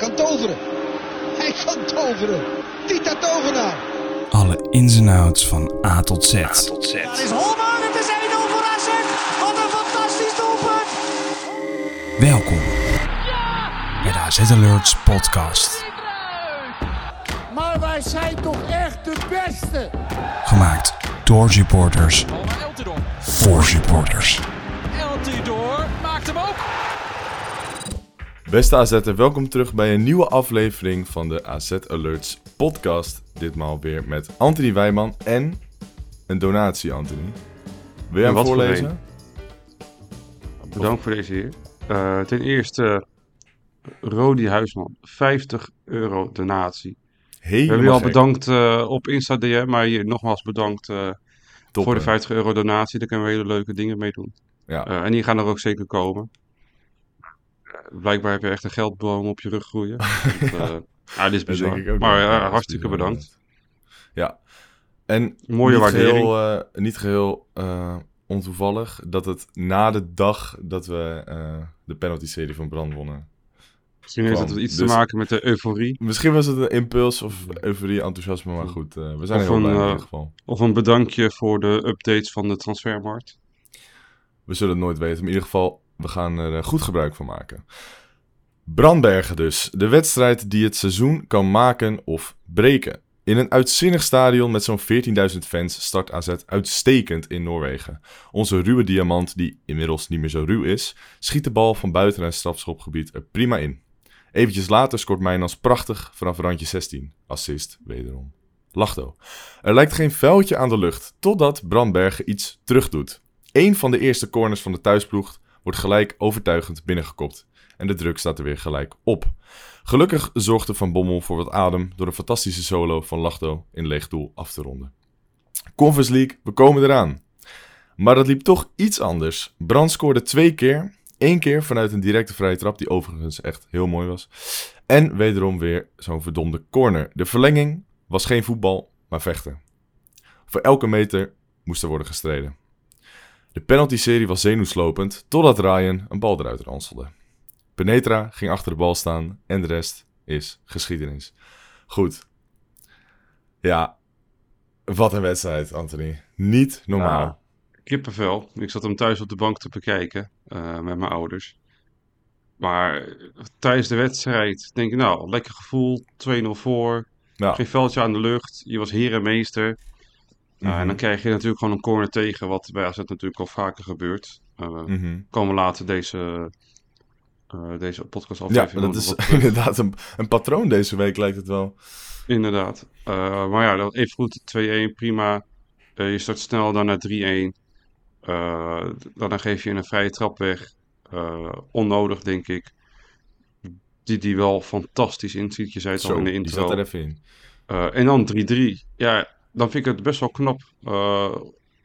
kan toveren. Hij kan toveren. Tita Tovenaar. Alle ins en outs van A tot Z. Daar is Holman, het is 1-0 voor AZ. Wat een fantastisch doelpunt. Welkom bij de AZ Alerts podcast. Maar wij zijn toch echt de beste? Gemaakt door supporters voor supporters. Eltidoor maakt hem ook. Beste AZ'er, welkom terug bij een nieuwe aflevering van de AZ Alerts podcast. Ditmaal weer met Anthony Wijman en een donatie, Anthony. Wil jij hem voor voorlezen? Bedankt voor deze heer. Eh, ten eerste, Rodi Huisman, 50 euro donatie. We Helemaal hebben je al bedankt eh, op Insta DM, maar hier nogmaals bedankt eh, voor de hè? 50 euro donatie. Daar kunnen we hele leuke dingen mee doen. Ja, en die gaan er ook zeker komen. Eh, blijkbaar heb je echt een geldboom op je rug groeien. Want, eh, ja, dit is bizar. maar is hartstikke bizar, bedankt. Ja. En Mooie niet waardering. Geheel, eh, niet geheel eh, ontoevallig dat het na de dag dat we eh, de penalty-serie van Brand wonnen. Misschien heeft het iets Dus- te maken met de euforie. Misschien was het een impuls of euforie, enthousiasme, maar goed. eh, we zijn Of heel een, blij in eh, ieder geval. Of een bedankje voor de updates van de transfermarkt. We zullen het nooit weten. Maar in ieder geval, we gaan er eh, goed gebruik van maken. Brandbergen dus. De wedstrijd die het seizoen kan maken of breken. In een uitzinnig stadion met zo'n 14.000 fans start AZ uitstekend in Noorwegen. Onze ruwe diamant, die inmiddels niet meer zo ruw is, schiet de bal van buiten het strafschopgebied er prima in. Eventjes later scoort Mijnans prachtig vanaf randje 16. Assist, wederom. Lachto. Er lijkt geen vuiltje aan de lucht, totdat Brandbergen iets terugdoet. Eén van de eerste corners van de thuisploeg wordt gelijk overtuigend binnengekopt. En de druk staat er weer gelijk op. Gelukkig zorgde Van Bommel voor wat adem door een fantastische solo van Lachto in leeg doel af te ronden. Conference League, we komen eraan. Maar dat liep toch iets anders. Brand scoorde twee keer. Eén keer vanuit een directe vrije trap, die overigens echt heel mooi was. En wederom weer zo'n verdomde corner. De verlenging was geen voetbal, maar vechten. Voor elke meter moest er worden gestreden. De penalty-serie was zenuwslopend totdat Ryan een bal eruit ranselde. Penetra ging achter de bal staan en de rest is geschiedenis. Goed. Ja, wat een wedstrijd, Anthony. Niet normaal. Ja. Kippenvel. Ik zat hem thuis op de bank te bekijken eh, met mijn ouders. Maar tijdens de wedstrijd denk ik, nou, lekker gevoel, 2-0 voor. Ja. Geen veldje aan de lucht. Je was heer en meester. Mhm. En dan krijg je natuurlijk gewoon een corner tegen, wat bij AZ natuurlijk al vaker gebeurt. Uh, Mhm. Komen later deze, uh, deze podcast Ja, aflevering. dat is inderdaad een, een patroon deze week, lijkt het wel. Inderdaad. Maar ja, dat even goed 2-1, prima. Je start snel dan naar 3-1. Uh, dan geef je een vrije trap weg. Uh, onnodig, denk ik. Die die wel fantastisch inziet. Je zei het Zo, al in de die intro. zat er even in. Uh, en dan 3-3. Ja, dan vind ik het best wel knap. Uh,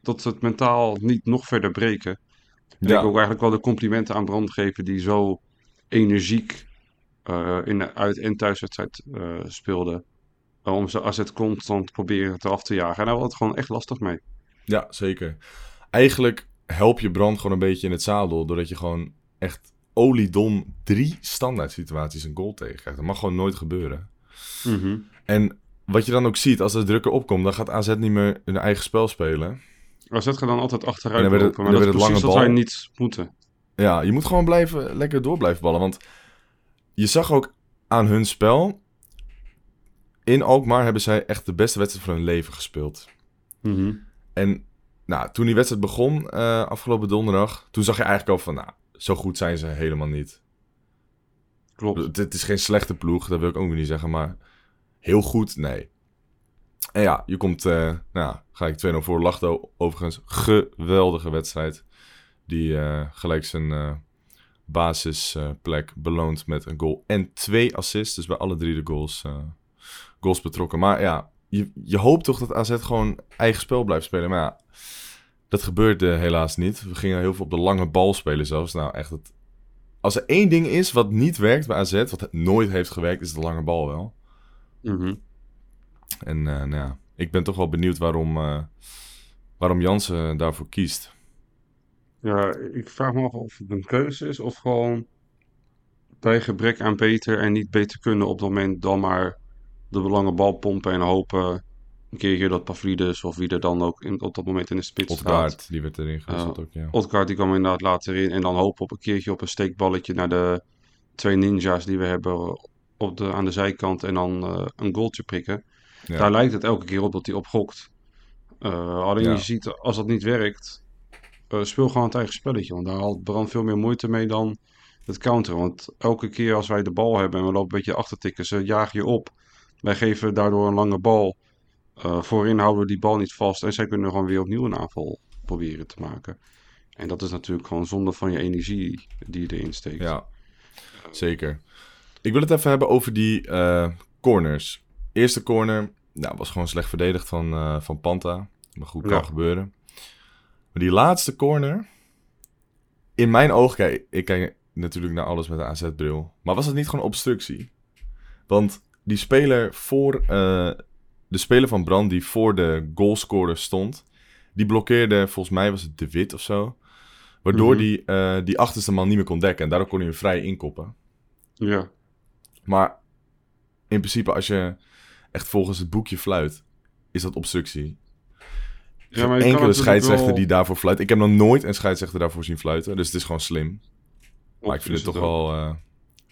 dat ze het mentaal niet nog verder breken. En Ja. ik ook eigenlijk wel de complimenten aan Brand geven. Die zo energiek uh, in de uit- en thuiswedstrijd uh, speelde. om ze AZ constant proberen te af te jagen. En daar had het gewoon echt lastig mee. Ja, zeker. Eigenlijk help je Brand gewoon een beetje in het zadel. Doordat je gewoon echt oliedom drie standaard situaties een goal tegen krijgt. Dat mag gewoon nooit gebeuren. En wat je dan ook ziet, als de druk erop komt, dan gaat AZ niet meer hun eigen spel spelen. AZ gaat dan altijd En achteruit dan lopen. Maar dan dat is precies bal. niet moeten. Ja, je moet gewoon blijven, lekker door blijven ballen. Want je zag ook aan hun spel. In Alkmaar hebben zij echt de beste wedstrijd van hun leven gespeeld. En nou, toen die wedstrijd begon, eh, afgelopen donderdag, toen zag je eigenlijk al van, nou, zo goed zijn ze helemaal niet. Klopt. Het is geen slechte ploeg, dat wil ik ook niet zeggen, maar heel goed, nee. En ja, je komt, eh, nou, ga ik 2-0 voor Lachto. Overigens, geweldige wedstrijd. Die eh, gelijk zijn eh, basisplek beloont met een goal en twee assists. Dus bij alle drie de goals, goals betrokken. Maar ja, je, je hoopt toch dat AZ gewoon eigen spel blijft spelen. Maar ja, dat gebeurde helaas niet. We gingen heel veel op de lange bal spelen zelfs. Nou, echt het... Als er één ding is wat niet werkt bij AZ, wat nooit heeft gewerkt, is de lange bal wel. Mhm. En eh, nou ja, ik ben toch wel benieuwd waarom, eh, waarom Jansen daarvoor kiest. Ja, ik vraag me af of het een keuze is of gewoon bij gebrek aan beter en niet beter kunnen op het moment dan maar de lange bal pompen en hopen een keertje dat Pavlidis of wie er dan ook in, op dat moment in de spits staat. Odgaard, die werd erin Ja. ook, ja. Odgaard die kwam inderdaad later in en dan hopen op een keertje op een steekballetje naar de twee ninja's die we hebben op de, aan de zijkant en dan eh, een goaltje prikken. Ja. Daar lijkt het elke keer op dat hij op gokt. Eh, alleen Ja. je ziet, als dat niet werkt, eh, speel gewoon het eigen spelletje. Want daar haalt Brand veel meer moeite mee dan het counteren. Want elke keer als wij de bal hebben en we lopen een beetje achter tikken, ze jagen je op. Wij geven daardoor een lange bal. Voorin houden we die bal niet vast en zij kunnen gewoon weer opnieuw een aanval proberen te maken. En dat is natuurlijk gewoon zonde van je energie die je erin steekt. Ja, zeker. Ik wil het even hebben over die eh, corners. Eerste corner nou, was gewoon slecht verdedigd van, eh, van Panta. Maar goed, kan Ja. gebeuren. Maar die laatste corner... In mijn ogen, kijk, ik kijk natuurlijk naar alles met een AZ-bril. Maar was het niet gewoon obstructie? Want die speler voor... eh, de speler van Brand die voor de goalscorer stond... Die blokkeerde, volgens mij was het De Wit of zo. Waardoor Mhm. die, die achterste man niet meer kon dekken. En daardoor kon hij hem vrij inkoppen. Ja. Maar in principe, als je echt volgens het boekje fluit, is dat obstructie. Ja, maar enkele scheidsrechter wel- die daarvoor fluit. Ik heb nog nooit een scheidsrechter daarvoor zien fluiten. Dus het is gewoon slim. Maar ik vind Is het toch wel... eh,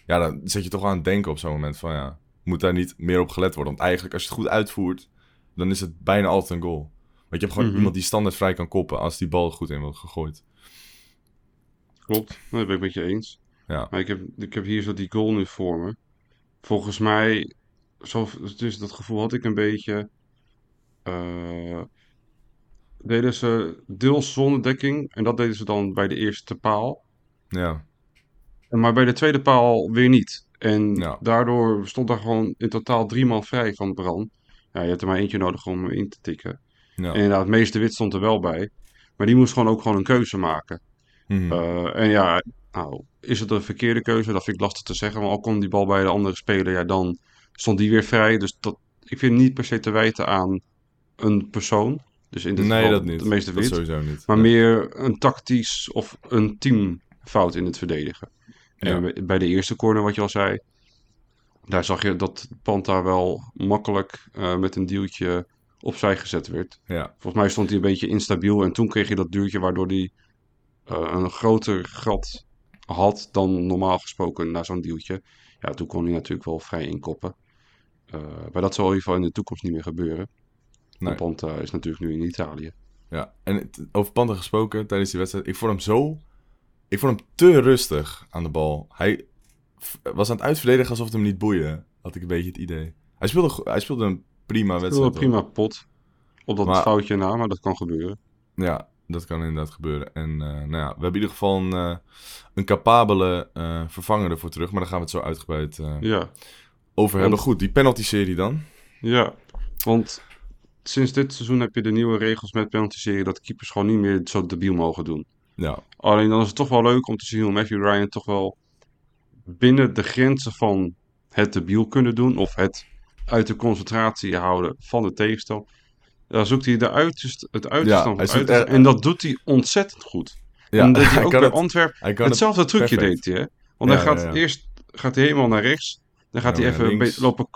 ja, dan zet je toch aan het denken op zo'n moment van ja... Moet daar niet meer op gelet worden? Want eigenlijk, als je het goed uitvoert, dan is het bijna altijd een goal. Want je hebt gewoon Mhm. iemand die standaard vrij kan koppen als die bal goed in wordt gegooid. Klopt, dat ben ik met je eens. Ja. Maar ik heb, ik heb hier zo die goal nu voor me. Volgens mij, zo, dus dat gevoel had ik een beetje. eh, deden ze deels zonnedekking en dat deden ze dan bij de eerste paal. Ja, Maar bij de tweede paal weer niet. En Ja. daardoor stond daar gewoon in totaal drie man vrij van Bran. Ja, je hebt er maar eentje nodig om in te tikken. ja. En inderdaad, meeste wit stond er wel bij. Maar die moest gewoon ook gewoon een keuze maken. Mhm. Eh, en ja, nou, is het een verkeerde keuze? Dat vind ik lastig te zeggen. Maar al kon die bal bij de andere speler, ja, dan stond die weer vrij. Dus dat, ik vind niet per se te wijten aan een persoon. Dus in dit nee, geval dat niet. de meeste wit. sowieso niet. Maar meer een tactisch of een teamfout in het verdedigen. Ja. En bij- bij de eerste corner, wat je al zei, daar zag je dat Panta wel makkelijk eh, met een duwtje opzij gezet werd. Ja, Volgens mij stond hij een beetje instabiel en toen kreeg je dat duwtje waardoor hij eh, een groter gat had dan normaal gesproken na zo'n duwtje. Ja, toen kon hij natuurlijk wel vrij inkoppen. Eh, maar dat zal in ieder geval in de toekomst niet meer gebeuren. Nee. Panta is natuurlijk nu in Italië. Ja, en het- over Panta gesproken tijdens die wedstrijd. Ik vond hem zo... Ik vond hem te rustig aan de bal. Hij was aan het uitverdedigen alsof het hem niet boeide. Had ik een beetje het idee. Hij speelde, hij speelde een prima wedstrijd. een prima pot. Op dat Maar- foutje na, maar dat kan gebeuren. Ja, dat kan inderdaad gebeuren. En eh, nou ja, we hebben in ieder geval een, eh, een capabele eh, vervanger ervoor terug. Maar daar gaan we het zo uitgebreid Ja, over hebben. Want- Goed, die penalty-serie dan. ja. Want sinds dit seizoen heb je de nieuwe regels met penalty-serie dat keepers gewoon niet meer zo debiel mogen doen. Ja, Alleen dan is het toch wel leuk om te zien hoe Matthew Ryan toch wel binnen de grenzen van het debiel kunnen doen. Of het uit de concentratie houden van de tegenstander. Daar zoekt hij de uiterste, het uiterste Ja, er- En dat doet hij ontzettend goed. ja en dat hij ook bij Antwerpen hetzelfde trucje perfect. deed hij. Hè? Want hij gaat eerst gaat hij helemaal naar rechts. Dan gaat hij even een links. beetje lopen,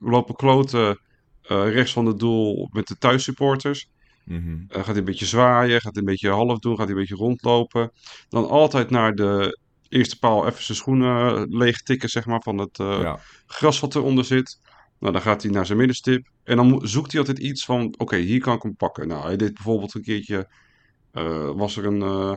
lopen kloten eh, rechts van het doel met de thuissupporters. Mhm. Dan gaat hij een beetje zwaaien, gaat hij een beetje half doen, gaat hij een beetje rondlopen. Dan altijd naar de eerste paal even zijn schoenen leeg tikken, zeg maar, van het eh, ja. gras wat eronder zit. Nou, dan gaat hij naar zijn middenstip. En dan zoekt hij altijd iets van, oké, hier kan ik hem pakken. Nou, hij deed bijvoorbeeld een keertje, eh, was er een eh,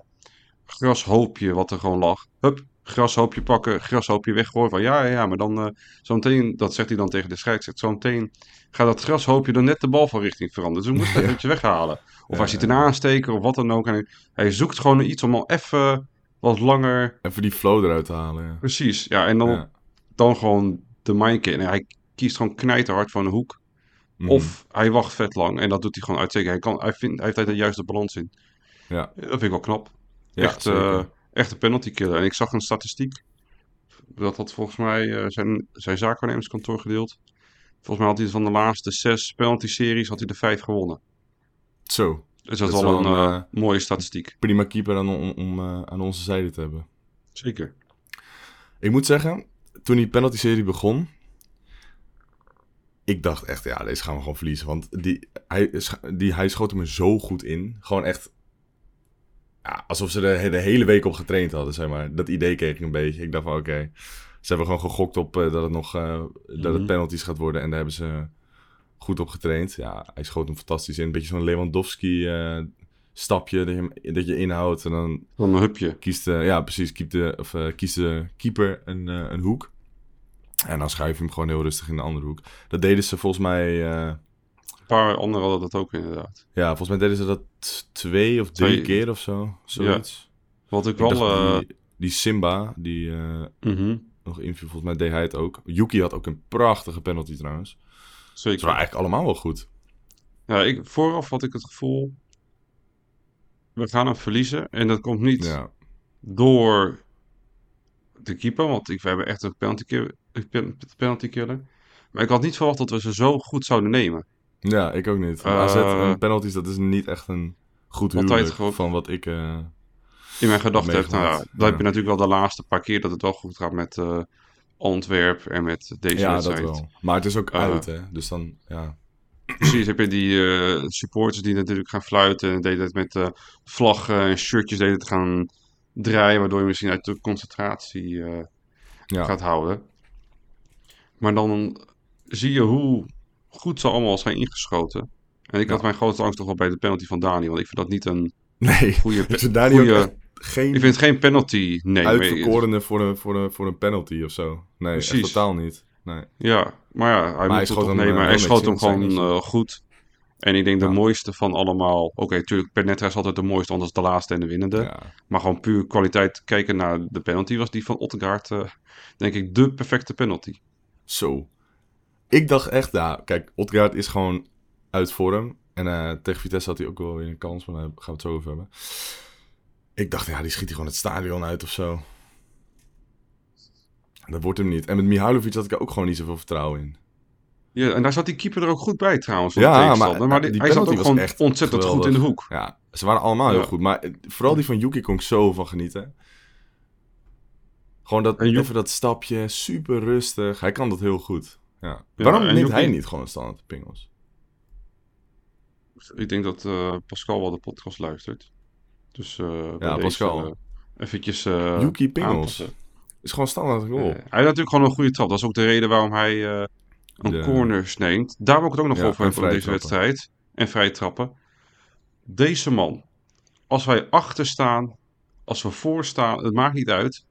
grashoopje wat er gewoon lag. Hup, grashoopje pakken, grashoopje weggooien. Van ja, ja, ja, maar dan uh, zometeen, dat zegt hij dan tegen de scheidsrechter, zometeen gaat dat grashoopje dan net de bal van richting veranderen. Dus we moeten het eventjes weghalen. Of hij ziet een aansteker of wat dan ook. En hij, hij zoekt gewoon iets om al even wat langer... Even die flow eruit te halen. Ja. Precies, ja, en dan, Ja. dan gewoon de mind En hij kiest gewoon knijterhard van een hoek. Mhm. Of hij wacht vet lang en dat doet hij gewoon uitstekend. Hij, kan, hij, vindt, hij heeft daar de juiste balans in. Ja. Dat vind ik wel knap. Ja, echt, eh, echt een penalty killer. En ik zag een statistiek. Dat had volgens mij eh, zijn, zijn zaakwaarnemerskantoor gedeeld. Volgens mij had hij van de laatste zes penalty-series had hij de vijf gewonnen. Zo, Dus dat, Dat is wel een een, eh, mooie statistiek. prima keeper aan, om, om aan onze zijde te hebben. Zeker. Ik moet zeggen, toen die penalty-serie begon... Ik dacht echt, ja, deze gaan we gewoon verliezen. Want die, hij, die, hij schoot hem er zo goed in. Gewoon echt... Ja, alsof ze er de hele week op getraind hadden, zeg maar. Dat idee kreeg ik een beetje. Ik dacht van, oké... ze hebben gewoon gegokt op eh, dat het nog... eh, dat het Mhm. penalties gaat worden. En daar hebben ze goed op getraind. Ja, hij schoot hem fantastisch in. Een beetje zo'n Lewandowski... eh, stapje dat je, dat je inhoudt en dan Dan een hupje. kiest de, ja, precies, kiest de, of, kiest de keeper een, een hoek. En dan schuif je hem gewoon heel rustig in de andere hoek. Dat deden ze volgens mij, eh, Een paar anderen hadden dat ook inderdaad. ja, volgens mij deden ze dat twee of drie Twee. keer of zo. Zoiets. Wat ik Ik wel... eh, die, die Simba, die eh, mhm, nog inviel, volgens mij deed hij het ook. Yuki had ook een prachtige penalty trouwens. Ze zeker. waren eigenlijk allemaal wel goed. Ja, ik, vooraf had ik het gevoel... We gaan hem verliezen. En dat komt niet Ja, door de keeper. Want ik, we hebben echt een penalty, kill- pen- penalty killer. Maar ik had niet verwacht dat we ze zo goed zouden nemen. ja ik ook niet. AZ en penalties, dat is niet echt een goed huwelijk van wat ik... eh, In mijn gedachten heb nou, ja, dan heb je natuurlijk wel de laatste paar keer dat het wel goed gaat met eh Antwerp en met deze ja, dat wedstrijd. wel. Maar het is ook uit, hè. Dus dan, ja... Precies, heb je die supporters die natuurlijk gaan fluiten en deden het met vlaggen en shirtjes deden het gaan draaien, waardoor je misschien uit de concentratie Ja. gaat houden. Maar dan zie je hoe goed ze allemaal zijn ingeschoten. En ik Ja. had mijn grootste angst toch wel bij de penalty van Dani, want ik vind dat niet een Nee, goede Dani ook goede- geen Ik vind het geen penalty, nee. uitverkorene voor een, voor, een, voor een penalty of zo. Nee, echt Precies. totaal niet. Nee. Ja, maar ja, hij hij moet het schoot toch hem, nemen. eh, hij schoot hem gewoon eh, goed. En ik denk de Ja. mooiste van allemaal... Oké, natuurlijk, Penetra is altijd de mooiste, anders de laatste en de winnende. Ja. Maar gewoon puur kwaliteit kijken naar de penalty was die van Ottegaard, eh, denk ik, de perfecte penalty. Zo. Ik dacht echt, ja, kijk, Otgaard is gewoon uit vorm. En eh, tegen Vitesse had hij ook wel weer een kans, maar daar gaan we het zo over hebben. Ik dacht, ja, die schiet hij gewoon het stadion uit of zo. Dat wordt hem niet. En met Mihailovic had ik er ook gewoon niet zoveel vertrouwen in. Ja, en daar zat die keeper er ook goed bij trouwens. Ja, maar, maar die die, hij zat ook gewoon echt ontzettend goed in de hoek. Ja, ze waren allemaal heel goed. Maar eh, vooral die van Yuki kon ik zo van genieten. Gewoon dat, even dat stapje, super rustig. Hij kan dat heel goed. Ja. Ja, Waarom neemt hij niet gewoon een standaard pingels? Ik denk dat eh, Pascal wel de podcast luistert. Dus eh Ja, deze, Pascal. eh, eventjes Yuki Pingels. aanpassen. Is gewoon standaard goal. Hij heeft natuurlijk gewoon een goede trap. Dat is ook de reden waarom hij een De- corners neemt. Daar wil ik het ook nog Ja, over en hebben in deze trappen. wedstrijd. En vrije trappen. Deze man, als wij achter staan, als we voor staan, het maakt niet uit.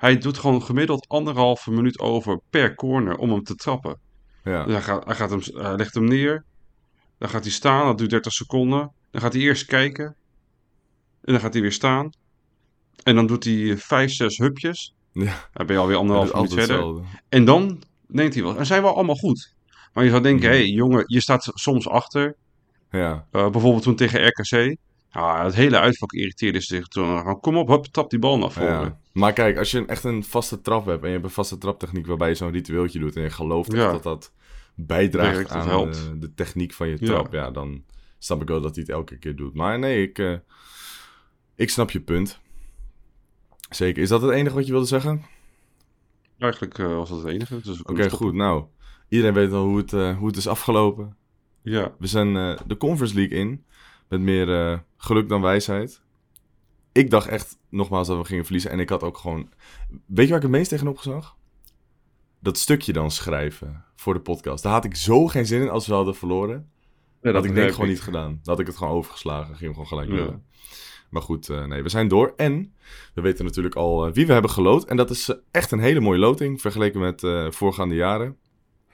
Hij doet gewoon gemiddeld anderhalve minuut over per corner om hem te trappen. ja. Dus hij, gaat, hij, gaat hem, hij legt hem neer. Dan gaat hij staan, dat duurt 30 seconden. Dan gaat hij eerst kijken. En dan gaat hij weer staan. En dan doet hij 5, 6 hupjes. ja. Dan ben je alweer anderhalf minuut verder. hetzelfde. En dan denkt hij wel, en zijn wel allemaal goed. Maar je zou denken, hé hey, jongen, je staat soms achter. Ja. Eh, bijvoorbeeld toen tegen RKC. Ja, het hele uitvak irriteerde zich toen. Gewoon, Kom op, hup, trap die bal naar voren. ja. Maar kijk, als je echt een vaste trap hebt en je hebt een vaste traptechniek waarbij je zo'n ritueeltje doet en je gelooft echt Ja. dat dat bijdraagt aan helpt. de, de techniek van je trap, ja. dan snap ik wel dat hij het elke keer doet. Maar nee, ik, eh, ik snap je punt. Zeker. Is dat het enige wat je wilde zeggen? Eigenlijk eh, was dat het enige. Dus Oké, goed. Nou, iedereen weet al hoe het, eh, hoe het is afgelopen. Ja, We zijn eh, de Conference League in. Met meer eh, geluk dan wijsheid. Ik dacht echt nogmaals dat we gingen verliezen. En ik had ook gewoon. Weet je waar ik het meest tegenop zag? Dat stukje dan schrijven voor de podcast. Daar had ik zo geen zin in als we hadden verloren. dat had ik denk ik gewoon niet gedaan. Dan had ik het gewoon overgeslagen. Ging hem gewoon gelijk Ja. Maar goed, eh, nee, we zijn door. En we weten natuurlijk al eh, wie we hebben geloot. En dat is echt een hele mooie loting vergeleken met voorgaande jaren.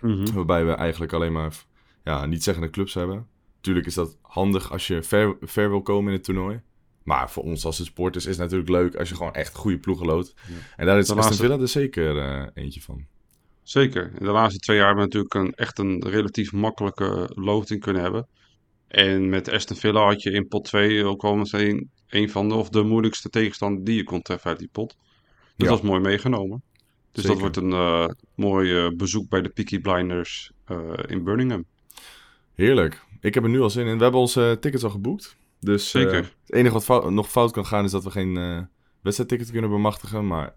Mhm. Waarbij we eigenlijk alleen maar ja, niet zeggende clubs hebben. Tuurlijk is dat handig als je ver, ver wil komen in het toernooi. Maar voor ons als supporters is het natuurlijk leuk als je gewoon echt goede ploegen loodt. En daar is De Aston laatste- Villa er zeker eh, eentje van. Zeker. In de laatste twee jaar hebben we natuurlijk een, echt een relatief makkelijke loting kunnen hebben. En met Aston Villa had je in pot 2 ook wel meteen een van de, of de moeilijkste tegenstander die je kon treffen uit die pot. Dus Ja. dat is mooi meegenomen. Dus Zeker. dat wordt een eh, mooi eh, bezoek bij de Peaky Blinders in Birmingham. Heerlijk. Ik heb er nu al zin in. We hebben onze tickets al geboekt. Dus eh, Zeker. het enige wat fout- nog fout kan gaan is dat we geen eh wedstrijdticket kunnen bemachtigen. Maar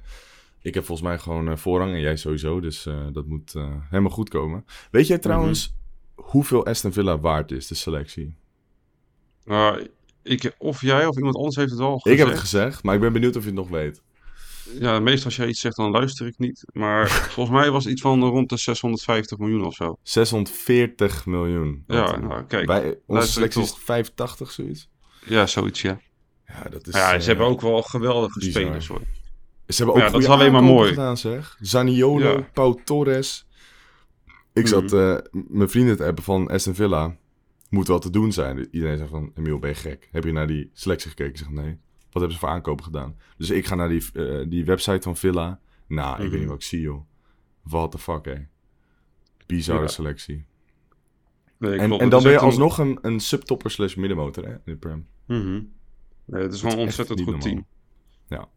ik heb volgens mij gewoon eh, voorrang en jij sowieso. Dus eh, dat moet eh, helemaal goed komen. Weet jij trouwens hoeveel Aston Villa waard is, de selectie? Nou, ik, of jij of iemand anders heeft het al gezegd. Ik heb het gezegd, maar ik ben benieuwd of je het nog weet. Ja, meestal als jij iets zegt, dan luister ik niet. Maar volgens mij was het iets van rond de 650 miljoen of zo. 640 miljoen. Ja, nou, kijk, Wij, onze selectie is 85, zoiets. Ja, zoiets, ja. Ja, dat is, ja, eh, ze hebben ook wel geweldige bizar. spelers, hoor. Ze hebben ook Ja, dat is alleen maar mooi. gedaan, zeg. Zaniolo, Ja. Pau Torres. Ik Mhm. zat eh, mijn vrienden te appen van Aston Villa. Moet wel te doen zijn. Iedereen zegt van, Emiel, ben je gek? Heb je naar die selectie gekeken? Ik zeg, nee. Wat hebben ze voor aankopen gedaan? Dus ik ga naar die, eh, die website van Villa. Nou, ik weet Mhm. niet wat ik zie, joh. What the fuck, hé. Bizarre Ja. selectie. Nee, En, en dan ben je alsnog een, een subtopper slash middenmotor, hè, in de Prem. Mhm. Nee, het is gewoon een ontzettend goed normaal. team. Ja.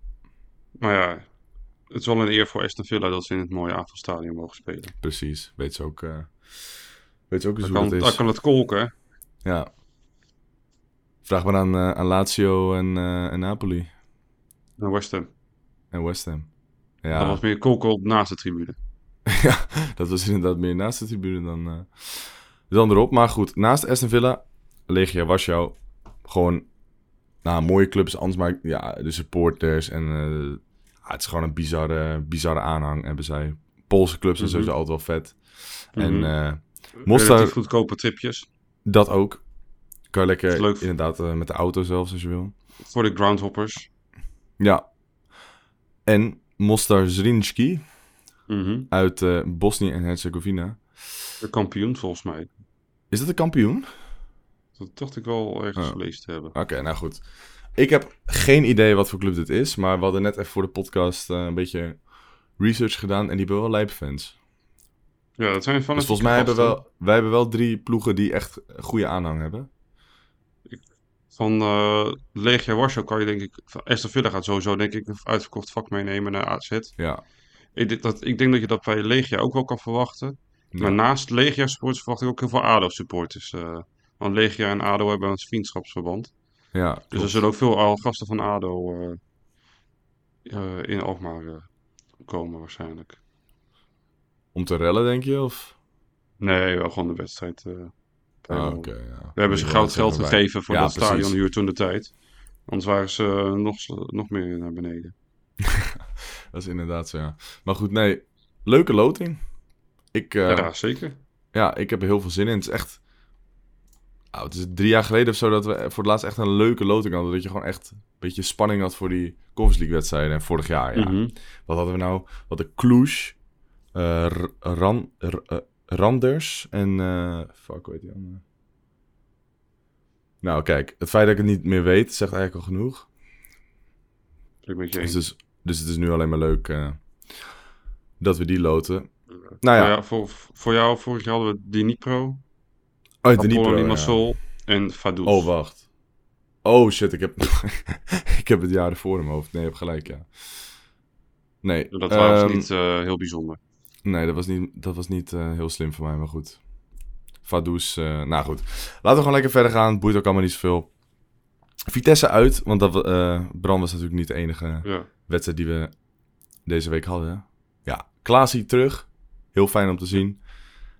Maar ja, het is wel een eer voor Aston Villa dat ze in het mooie avondstadion mogen spelen. Precies. Weet ze ook, eh, weet ze ook eens hoe kan, dat is. kan het kolken, hè? Ja. Vraag maar aan, eh, aan Lazio en, eh, en Napoli. Naar West Ham. En West Ham. Ja, Dat was meer kolken op naast de tribune. ja, dat was inderdaad meer naast de tribune dan, eh, dan erop. Maar goed, naast Aston Villa, Legia Warschau. Gewoon, nou, mooie clubs. Anders maar, ja, de supporters. En ja, het is gewoon een bizarre, bizarre aanhang hebben zij. Poolse clubs zijn Mhm. sowieso altijd wel vet. En eh, Mostar- Relatief goedkope tripjes. dat ook. Kan je lekker, leuk. inderdaad, eh, met de auto zelfs als je wil. Voor de groundhoppers. Ja. En Mostar Zrinski Mhm. uit eh, Bosnië en Herzegovina. De kampioen, volgens mij. Is dat de kampioen? Dat dacht ik wel ergens Oh. gelezen te hebben. Oké, nou goed. Ik heb geen idee wat voor club dit is, maar we hadden net even voor de podcast eh, een beetje research gedaan en die hebben wel lijpfans. Ja, dat zijn van Dus volgens mij hebben we wel, wij hebben wel drie ploegen die echt goede aanhang hebben. Van eh, Legia Warschau kan je denk ik... Aston Villa gaat sowieso denk ik een uitverkocht vak meenemen naar AZ. Ja. Ik, denk dat, ik denk dat je dat bij Legia ook wel kan verwachten. Ja. Maar naast Legia supporters verwacht ik ook heel veel ADO supporters. eh, want Legia en ADO hebben een vriendschapsverband. ja, Dus er zullen ook veel gasten van ADO eh, in Alkmaar komen waarschijnlijk. Om te rellen, denk je? Of? Nee, wel gewoon de wedstrijd. Eh, Ah, ja. We hebben ze goud geld gegeven voor Ja, dat precies. stadion hier toen de tijd. Anders waren ze eh, nog, nog meer naar beneden. Dat is inderdaad zo, ja. Maar goed, nee. Leuke loting. Ik, eh, ja, zeker. ja, ik heb er heel veel zin in. Het is echt... Nou, het is drie jaar geleden of zo dat we voor het laatst echt een leuke loting hadden. Dat je gewoon echt een beetje spanning had voor die Conference League wedstrijden. En vorig jaar, ja. Mhm. Wat hadden we nou? Wat de Cluj, eh, R- Ran, eh, Randers en... eh fuck, hoe heet die andere? Nou, kijk. Het feit dat ik het niet meer weet, zegt eigenlijk al genoeg. Je Dus, dus, dus het is nu alleen maar leuk eh, dat we die loten. Nou Nou ja, ja, voor, voor jou vorig jaar hadden we de Apollo Dnipro, ja. Limassol en Vaduz. Oh, wacht. Oh, shit, ik heb, ik heb het jaar ervoor in mijn hoofd. Nee, je hebt gelijk, ja. Nee, Dat was ehm, niet eh, heel bijzonder. Nee, dat was niet, dat was niet eh, heel slim voor mij, maar goed. Vaduz, eh, nou goed. Laten we gewoon lekker verder gaan. Boeit ook allemaal niet zoveel. Vitesse uit, want dat, eh Bram was natuurlijk niet de enige Ja. wedstrijd die we deze week hadden. Ja, Klaasie terug. Heel fijn om te zien.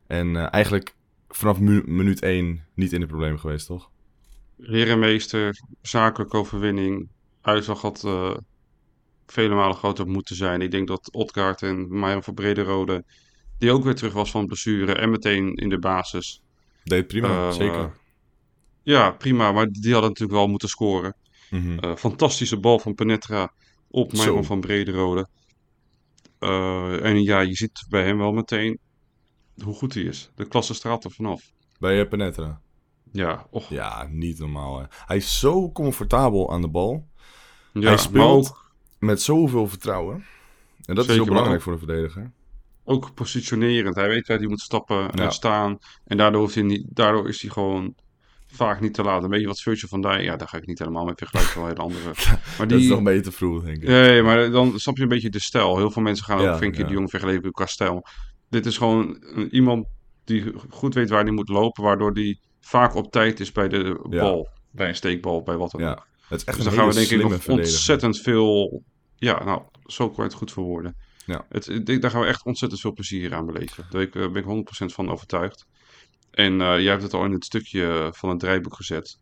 En eigenlijk vanaf minuut 1 niet in de problemen geweest, toch? Herenmeester, zakelijke overwinning. Uitslag had vele malen groter moeten zijn. Ik denk dat Otkaart en Myron van Brederode, die ook weer terug was van blessure en meteen in de basis. Deed prima, Eh, zeker. Ja, prima, maar die hadden natuurlijk wel moeten scoren. Mhm. Eh, fantastische bal van Penetra op. Myron van Brederode. Eh, en ja, je ziet bij hem wel meteen hoe goed hij is. De klasse straalt er vanaf. Bij eh, Penetra. Ja, och, ja, Ja, niet normaal. Hè. Hij is zo comfortabel aan de bal. hij maar speelt met zoveel vertrouwen. En dat is heel belangrijk voor een verdediger. ook positionerend. Hij weet waar hij moet stappen en Ja. staan. En daardoor, hoeft hij niet, daardoor is hij gewoon vaak niet te laat. Een beetje wat Virgil van Dijk. Ja, daar ga ik niet helemaal mee vergelijken. Wel hele andere. Maar Dat is die, nog een beetje te vroeg, denk ik. Nee, maar dan snap je een beetje de stijl. Heel veel mensen gaan ook Frenkie ja. de Jong vergeleken met qua stijl. Dit is gewoon een- iemand die goed weet waar hij moet lopen, waardoor hij vaak op tijd is bij de bal. Bij een steekbal, bij wat dan ook. Ja, het is echt Dus een dan gaan we denk ik nog ontzettend veel ja, nou, zo kan je het goed verwoorden. Ja. Het, ik daar gaan we echt ontzettend veel plezier aan beleven. Daar ben ik, eh, ben ik 100% van overtuigd. En eh, jij hebt het al in het stukje van het draaiboek gezet.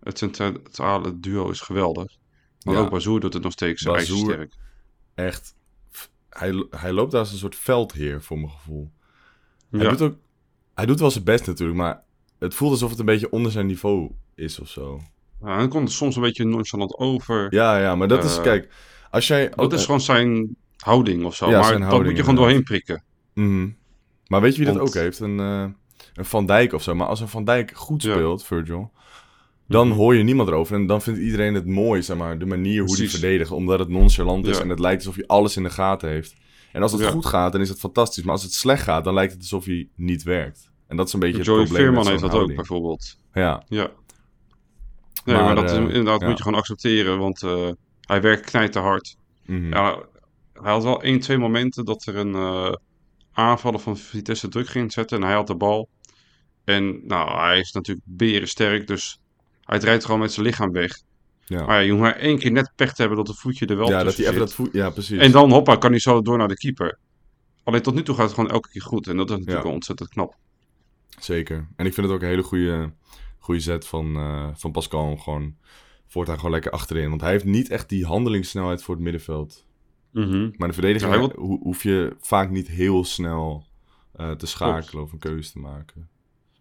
Het centrale duo is geweldig. Maar Ja. ook Bazoer doet het nog steeds Bazoer- ijzersterk. Echt. Hij, hij loopt daar als een soort veldheer, voor mijn gevoel. Hij, Ja. doet ook, hij doet wel zijn best natuurlijk, maar het voelt alsof het een beetje onder zijn niveau is of zo. Ja, hij komt soms een beetje nonchalant over. Ja, ja, maar dat is, Eh, kijk, als jij... Dat is gewoon zijn houding of zo. Ja, maar dat moet je gewoon inderdaad. doorheen prikken. Mhm. Maar weet je wie dat ook heeft? Een, eh, een Van Dijk of zo. Maar als een Van Dijk goed Ja. speelt, Virgil, dan Mhm. hoor je niemand erover. En dan vindt iedereen het mooi, zeg maar, de manier hoe hij Precies. verdedigt. Omdat het nonchalant is Ja. en het lijkt alsof hij alles in de gaten heeft. En als het Ja. goed gaat, dan is het fantastisch. Maar als het slecht gaat, dan lijkt het alsof hij niet werkt. En dat is een beetje het Joey probleem Veerman met heeft dat ook bijvoorbeeld. Ja, Ja. Nee, Maar, maar, dat is- eh, inderdaad moet je gewoon accepteren, want eh, hij werkt knijten hard. mhm. Ja, hij had wel één, twee momenten dat er een aanvaller van Vitesse druk ging zetten en hij had de bal. En nou, hij is natuurlijk berensterk, dus hij draait gewoon met zijn lichaam weg. ja. Maar ja, je hoeft maar één keer net pech te hebben dat het voetje er wel ja, dat hij even dat voet... Ja, precies. En dan, hoppa, kan hij zo door naar de keeper. Alleen tot nu toe gaat het gewoon elke keer goed. En dat is natuurlijk Ja. wel ontzettend knap. Zeker. En ik vind het ook een hele goede, goede zet van, eh, van Pascal. om Gewoon voortaan gewoon lekker achterin. Want hij heeft niet echt die handelingssnelheid voor het middenveld. Maar de verdediging Ja, hoef je vaak niet heel snel eh, te schakelen of een keuze te maken.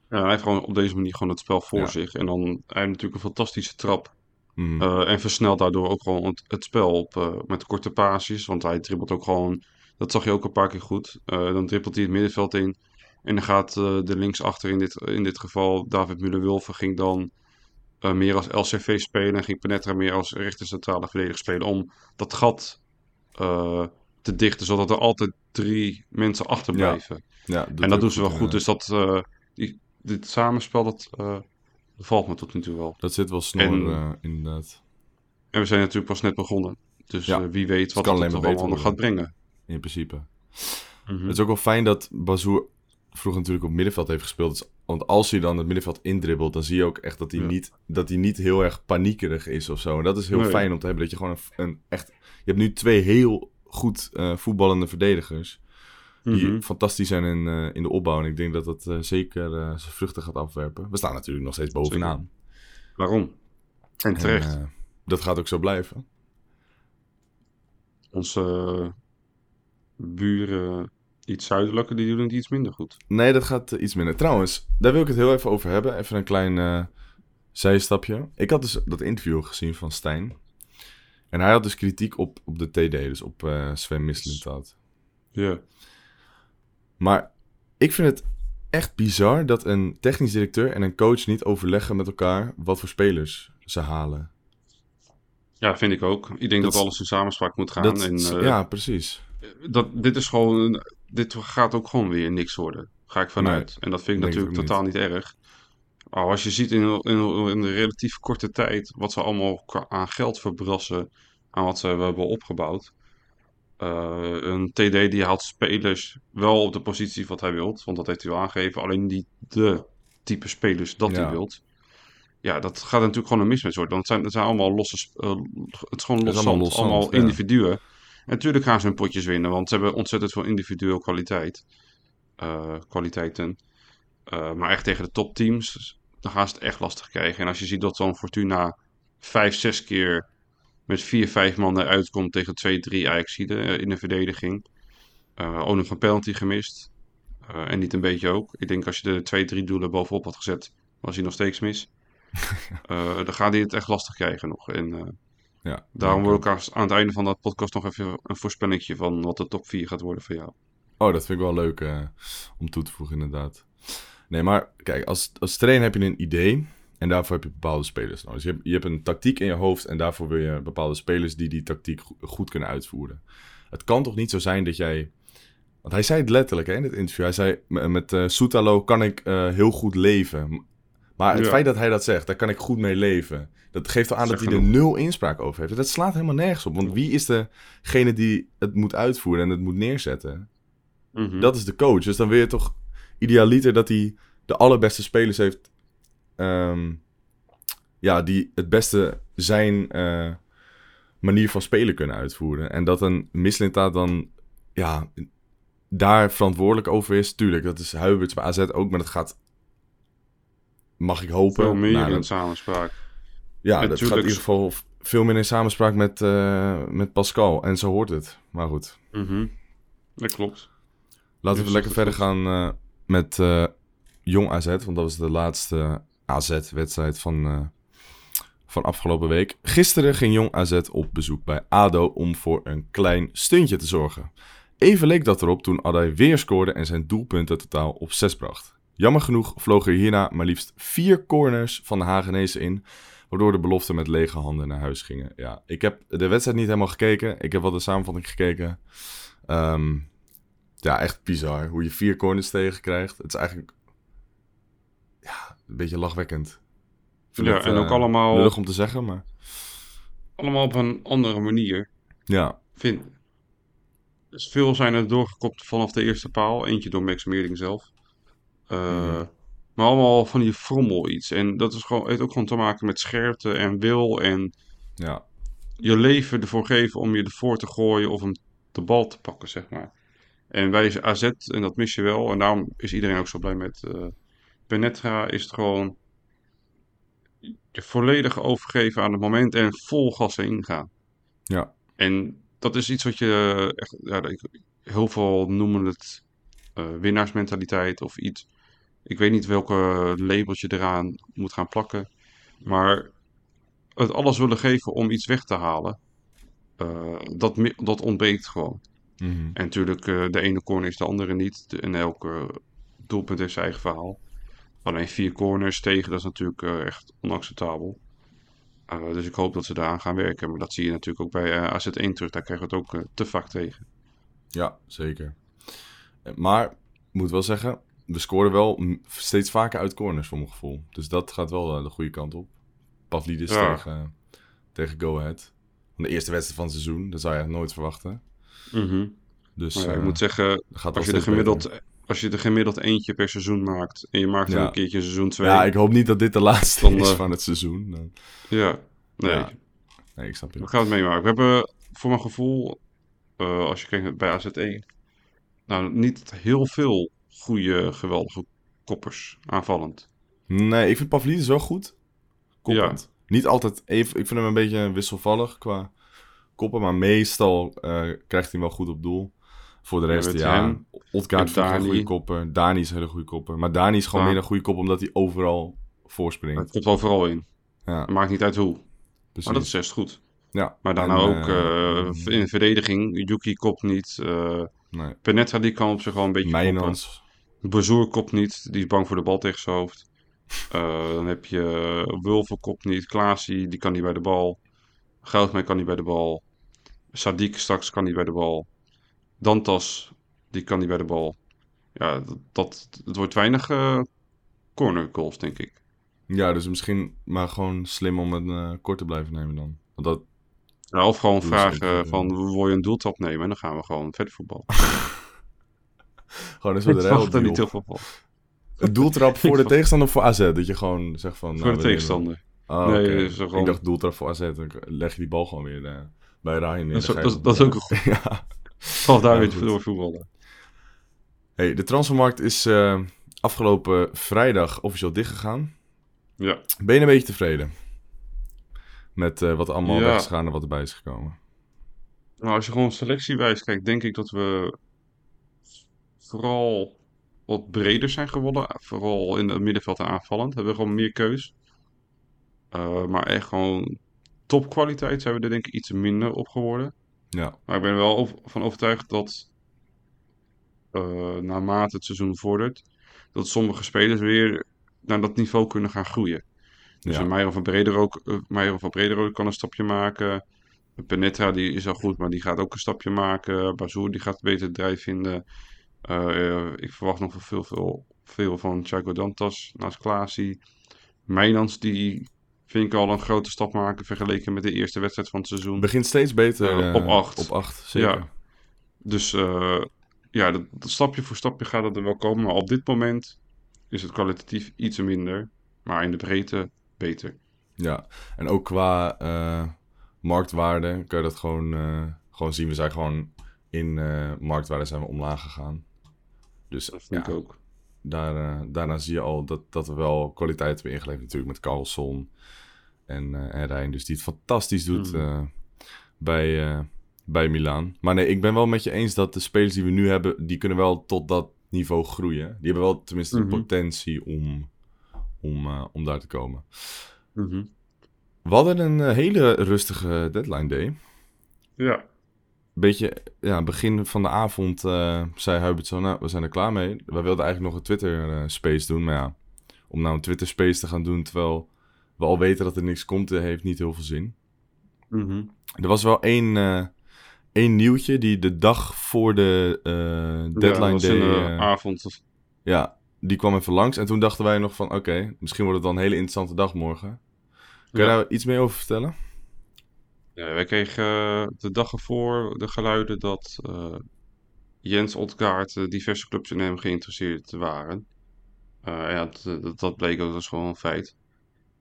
Ja, hij heeft gewoon op deze manier gewoon het spel voor Ja. zich. En dan hij heeft natuurlijk een fantastische trap. Mm. Eh, en versnelt daardoor ook gewoon het, het spel op eh, met korte paasjes. Want hij dribbelt ook gewoon, dat zag je ook een paar keer goed. Dan dribbelt hij het middenveld in. En dan gaat de linksachter in dit, in dit geval, David Müller-Wilfer, ging dan meer als LCV spelen. En ging Penetra meer als rechter centrale verdediger spelen. Om dat gat eh, te dichten, zodat er altijd drie mensen achterblijven. ja, en dat doen ze wel goed. Dus dat, eh, die, dit samenspel, dat eh, valt me tot nu toe wel. Dat zit wel snor, En- eh, inderdaad. En we zijn natuurlijk pas net begonnen. Dus Ja. eh, wie weet wat kan het allemaal nog beter gaat brengen. In principe. Mhm. Het is ook wel fijn dat Bazoer vroeger natuurlijk op middenveld heeft gespeeld. Dus- want als hij dan het middenveld indribbelt, dan zie je ook echt dat hij, Ja. niet, dat hij niet heel erg paniekerig is of zo. En dat is heel Nee. fijn om te hebben. Dat je gewoon een, een echt... Je hebt nu twee heel goed eh, voetballende verdedigers. Die Mhm. fantastisch zijn in, eh, in de opbouw. En ik denk dat dat eh, zeker zijn vruchten gaat afwerpen. We staan natuurlijk nog steeds bovenaan. Waarom? En terecht. En, dat gaat ook zo blijven. Onze buren iets zuidelijker, die doen het iets minder goed. Nee, dat gaat eh, iets minder. Trouwens, daar wil ik het heel even over hebben. Even een klein eh, zijstapje. Ik had dus dat interview gezien van Stijn. En hij had dus kritiek op, op de TD, dus op eh, Sven Mislintat. Ja. Maar ik vind het echt bizar dat een technisch directeur en een coach niet overleggen met elkaar wat voor spelers ze halen. ja, vind ik ook. Ik denk Dat alles in samenspraak moet gaan. Dat, en, ja, precies. dat, dit is gewoon, dit gaat ook gewoon weer niks worden. Ga ik vanuit. en dat vind ik natuurlijk totaal niet erg. Maar als je ziet in, in, in een relatief korte tijd wat ze allemaal aan geld verbrassen aan wat ze hebben opgebouwd. Eh, een TD die haalt spelers wel op de positie wat hij wilt, want dat heeft hij wel aangegeven. Alleen niet de type spelers dat Ja. hij wilt. Ja, dat gaat natuurlijk gewoon een mismatch worden. Want het zijn, het zijn allemaal losse... eh, het is gewoon los allemaal individuen. En natuurlijk gaan ze hun potjes winnen, want ze hebben ontzettend veel individueel kwaliteit. eh, kwaliteiten. Eh, maar echt tegen de topteams, dan gaan ze het echt lastig krijgen. En als je ziet dat zo'n Fortuna vijf, zes keer met vier, vijf man eruit komt tegen twee, drie Ajaxiden eh, in de verdediging. Eh ook nog een penalty gemist. En niet een beetje ook. Ik denk als je de twee, drie doelen bovenop had gezet, was hij nog steeds mis. Dan gaat hij het echt lastig krijgen nog. En Ja, daarom wil ik aan het einde van dat podcast nog even een voorspellingje van wat de top 4 gaat worden voor jou. Oh, dat vind ik wel leuk eh, om toe te voegen, inderdaad. Nee, maar kijk, als, als trainer heb je een idee en daarvoor heb je bepaalde spelers nodig. Dus je hebt, je hebt een tactiek in je hoofd en daarvoor wil je bepaalde spelers die die tactiek go- goed kunnen uitvoeren. Het kan toch niet zo zijn dat jij... Want hij zei het letterlijk hè, in het interview. Hij zei, "M- met eh Soetalo kan ik eh, heel goed leven. Maar het Ja. feit dat hij dat zegt, daar kan ik goed mee leven. Dat geeft al aan dat hij er nul inspraak over heeft. Dat slaat helemaal nergens op. Want wie is degene die het moet uitvoeren en het moet neerzetten? Mhm. Dat is de coach. Dus dan wil je toch idealiter dat hij de allerbeste spelers heeft. ehm, ja, die het beste zijn. eh, manier van spelen kunnen uitvoeren. En dat een Mislintat dan ja, daar verantwoordelijk over is. Tuurlijk, dat is Huiberts bij AZ ook, maar dat gaat, mag ik hopen... Veel meer naar in samenspraak. ja, dat gaat in ieder geval veel meer in samenspraak met, eh, met Pascal. En zo hoort het. Maar goed, Mhm. Dat klopt. laten we lekker verder gaan eh, met eh, Jong AZ. Want dat was de laatste AZ-wedstrijd van, van afgelopen week. Gisteren ging Jong AZ op bezoek bij ADO om voor een klein stuntje te zorgen. Even leek dat erop toen Adai weer scoorde en zijn doelpunten totaal op 6 bracht. Jammer genoeg vlogen er hierna maar liefst vier corners van de Hagenezen in, waardoor de beloften met lege handen naar huis gingen. Ja, ik heb de wedstrijd niet helemaal gekeken. Ik heb wel de samenvatting gekeken. Ehm, ja, echt bizar hoe je vier corners tegen krijgt. Het is eigenlijk ja, een beetje lachwekkend. Ja, het, en ook eh, allemaal- lullig om te zeggen, maar Allemaal op een andere manier. ja. Vind. Dus veel zijn er doorgekopt vanaf de eerste paal. Eentje door Max Meerding zelf. Eh, Mhm. Maar allemaal van die frommel iets. En dat is gewoon, heeft ook gewoon te maken met scherpte en wil. En Ja, je leven ervoor geven om je ervoor te gooien of hem de bal te pakken, zeg maar. En bij AZ, en dat mis je wel, en daarom is iedereen ook zo blij met Benetra, is het gewoon je volledig overgeven aan het moment en vol gas erin gaan. ja, En dat is iets wat je eh, echt, ja, heel veel noemen het eh, winnaarsmentaliteit of iets. Ik weet niet welke labels je eraan moet gaan plakken, maar het alles willen geven om iets weg te halen, eh, dat, dat ontbreekt gewoon. mhm. En natuurlijk, eh, de ene corner is de andere niet. De- En elke doelpunt heeft zijn eigen verhaal. Alleen vier corners tegen, dat is natuurlijk eh, echt onacceptabel. Dus ik hoop dat ze daaraan gaan werken. Maar dat zie je natuurlijk ook bij eh, AZ1 terug. Daar krijgen we het ook te vaak tegen. ja zeker. Maar, ik moet wel zeggen, we scoren wel steeds vaker uit corners voor mijn gevoel. Dus dat gaat wel eh, de goede kant op. Pavlidis Ja. tegen, tegen Go Ahead. De eerste wedstrijd van het seizoen, dat zou je echt nooit verwachten. Dus Maar ja, ik eh, moet zeggen, gaat als je, er gemiddeld, beter. als je er gemiddeld eentje per seizoen maakt. En je maakt er Ja. een keertje seizoen 2. Ja, ik hoop niet dat dit de laatste Dan, is eh, van het seizoen. Dan- Ja, nee. Ja. Nee, ik snap je. We gaan het meemaken. We hebben voor mijn gevoel, als je kijkt bij AZ1, nou niet heel veel goede, geweldige koppers aanvallend. Nee, ik vind Pavlidis wel goed. Koppend. Niet altijd even... Ik vind hem een beetje wisselvallig qua koppen. Maar meestal eh, krijgt hij wel goed op doel. Voor de Ja, rest, ja. hem. Otkaart ik een goede kopper. Dani is een hele goede kopper. Maar Dani is gewoon Ja. meer een goede kop omdat hij overal Het voorspringt. komt overal in. Ja, Het maakt niet uit hoe. precies. Maar dat is best goed. ja. Maar daarna En, ook eh, in de verdediging. Yuki kopt niet. eh nee. Penetra die kan op zich wel een beetje. Mijnans. Bezoer kopt niet. Die is bang voor de bal tegen zijn hoofd. Eh, dan heb je Wulven kopt niet. Klaasie die kan niet bij de bal. Goudmijn kan niet bij de bal. Sadiq straks kan niet bij de bal. Dantas die kan niet bij de bal. Ja, dat, dat, het wordt weinig eh corner goals, denk ik. Ja, dus misschien maar gewoon slim om een eh, kort te blijven nemen dan. Want dat... Nou, of gewoon vragen van, wil je een doeltrap nemen? En dan gaan we gewoon verder voetbal. Gewoon een Ik verwacht er niet heel veel van. Een doeltrap voor de tegenstander of voor AZ? Dat je gewoon zegt van... Voor nou, de tegenstander. Oh, Nee, gewoon- Ik dacht doeltrap voor AZ. Dan leg je die bal gewoon weer eh, bij Ryan neer. Dat is, dat, is- dat is ook een goed. Ja. Zal daar Ja, weer door voetballen. Hey, de transfermarkt is eh, afgelopen vrijdag officieel dichtgegaan. Ja. Ben je een beetje tevreden? Met eh, wat allemaal Ja. is gegaan en wat erbij is gekomen. Nou, als je gewoon selectiewijs kijkt, denk ik dat we vooral wat breder zijn geworden. Vooral in het middenveld en aanvallend. Hebben we gewoon meer keus. Eh, maar echt gewoon topkwaliteit zijn we er denk ik iets minder op geworden. Ja, Maar ik ben er wel van overtuigd dat eh, naarmate het seizoen vordert, dat sommige spelers weer naar dat niveau kunnen gaan groeien. Dus Ja. Meijer van Brederode, uh, Meijer van kan een stapje maken. Penetra die is al goed, maar die gaat ook een stapje maken. Bazoer die gaat beter drijf vinden. Eh, eh, ik verwacht nog veel, veel, veel van Thiago Dantas naast Klaasie. Mijnans die vind ik al een grote stap maken vergeleken met de eerste wedstrijd van het seizoen. begint steeds beter. Eh, op acht. Op acht, zeker. Ja. Dus ja, dat, dat stapje voor stapje gaat het er wel komen. Maar op dit moment is het kwalitatief iets minder. Maar in de breedte beter. Ja, en ook qua, marktwaarde kan je dat gewoon, gewoon zien. We zijn gewoon in marktwaarde zijn we omlaag gegaan. Dus Dat vind ja, ik ook. daar, eh, daarna zie je al dat, dat we wel kwaliteit hebben ingeleverd. Natuurlijk met Carlson en, eh en Rijn. Dus die het fantastisch doet Mhm. eh, bij, bij Milaan. Maar nee, ik ben wel met je eens dat de spelers die we nu hebben... die kunnen wel tot dat niveau groeien. Die hebben wel tenminste Mhm. de potentie om, om, om daar te komen. Mhm. We hadden een hele rustige deadline day. Ja. Beetje, ja, begin van de avond eh, zei Hubert zo, nou, we zijn er klaar mee. We wilden eigenlijk nog een Twitter-space doen, maar ja, om nou een Twitter-space te gaan doen terwijl we al weten dat er niks komt, eh, heeft niet heel veel zin. Mhm. Er was wel één, eh, één nieuwtje die de dag voor de eh, Ja, deadline was day, eh, avond. ja, die kwam even langs. En toen dachten wij nog van, oké, misschien wordt het dan een hele interessante dag morgen. Kun je Ja. daar iets meer over vertellen? Ja, wij kregen eh, de dag ervoor de geluiden dat eh, Jens Odgaard eh, diverse clubs in hem geïnteresseerd waren. Ja, dat, bleek ook, is gewoon een feit.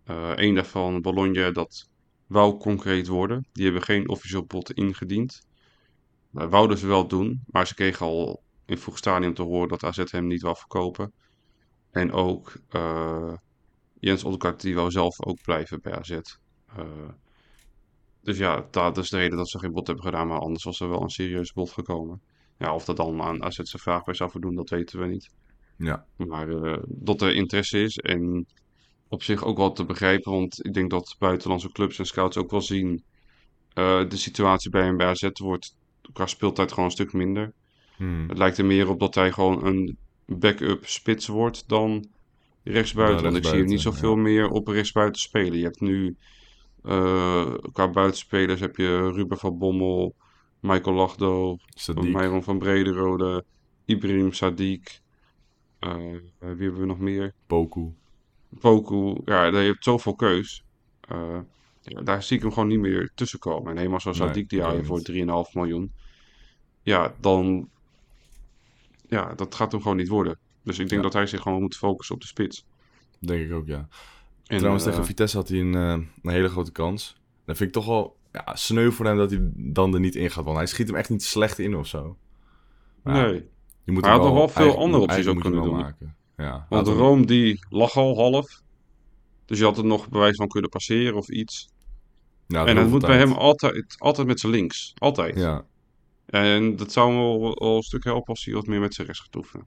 Eén daarvan, Bologna, dat wou concreet worden. Die hebben geen officieel bod ingediend. Uh, wouden ze wel doen, maar ze kregen al in vroeg stadium te horen dat AZ hem niet wou verkopen. En ook Jens Odgaard, die wou zelf ook blijven bij AZ. Eh, dus ja, dat is de reden dat ze geen bod hebben gedaan, maar anders was er wel een serieus bod gekomen. Ja, of dat dan aan AZ zijn vraag bij zou voldoen, dat weten we niet. Ja, Maar eh, dat er interesse is en op zich ook wel te begrijpen, want ik denk dat buitenlandse clubs en scouts ook wel zien eh, de situatie bij hem bij AZ wordt qua speeltijd gewoon een stuk minder. Hmm. Het lijkt er meer op dat hij gewoon een backup spits wordt dan rechtsbuiten. Want ik zie hem niet zoveel meer op rechtsbuiten spelen. Je hebt nu eh, qua buitenspelers heb je Ruben van Bommel, Michael Lachdo. Myron van Brederode, Ibrahim Sadiq. eh, wie hebben we nog meer? Poku. Poku. Ja, je hebt zoveel keus. Eh, ja, daar zie ik hem gewoon niet meer tussen komen. En helemaal zoals Nee, Sadiq die je ook voor niet. 3,5 miljoen. Ja, dan... Ja, dat gaat hem gewoon niet worden. Dus ik denk Ja. dat hij zich gewoon moet focussen op de spits. Denk ik ook, ja. En, Trouwens, eh, tegen Vitesse had hij een, eh, een hele grote kans. Dan vind ik toch wel ja, sneu voor hem dat hij dan er niet in gaat. Want hij schiet hem echt niet slecht in of zo. Maar nee. je moet Hij had nog wel veel andere opties ook kunnen doen. Maken. Ja, Want hem- Rome die lag al half. Dus je had er nog bewijs van kunnen passeren of iets. ja, en dat moet bij hem altijd, altijd met zijn links. Altijd. Ja, En dat zou hem wel, wel een stuk helpen als hij wat meer met zijn rechts gaat oefenen.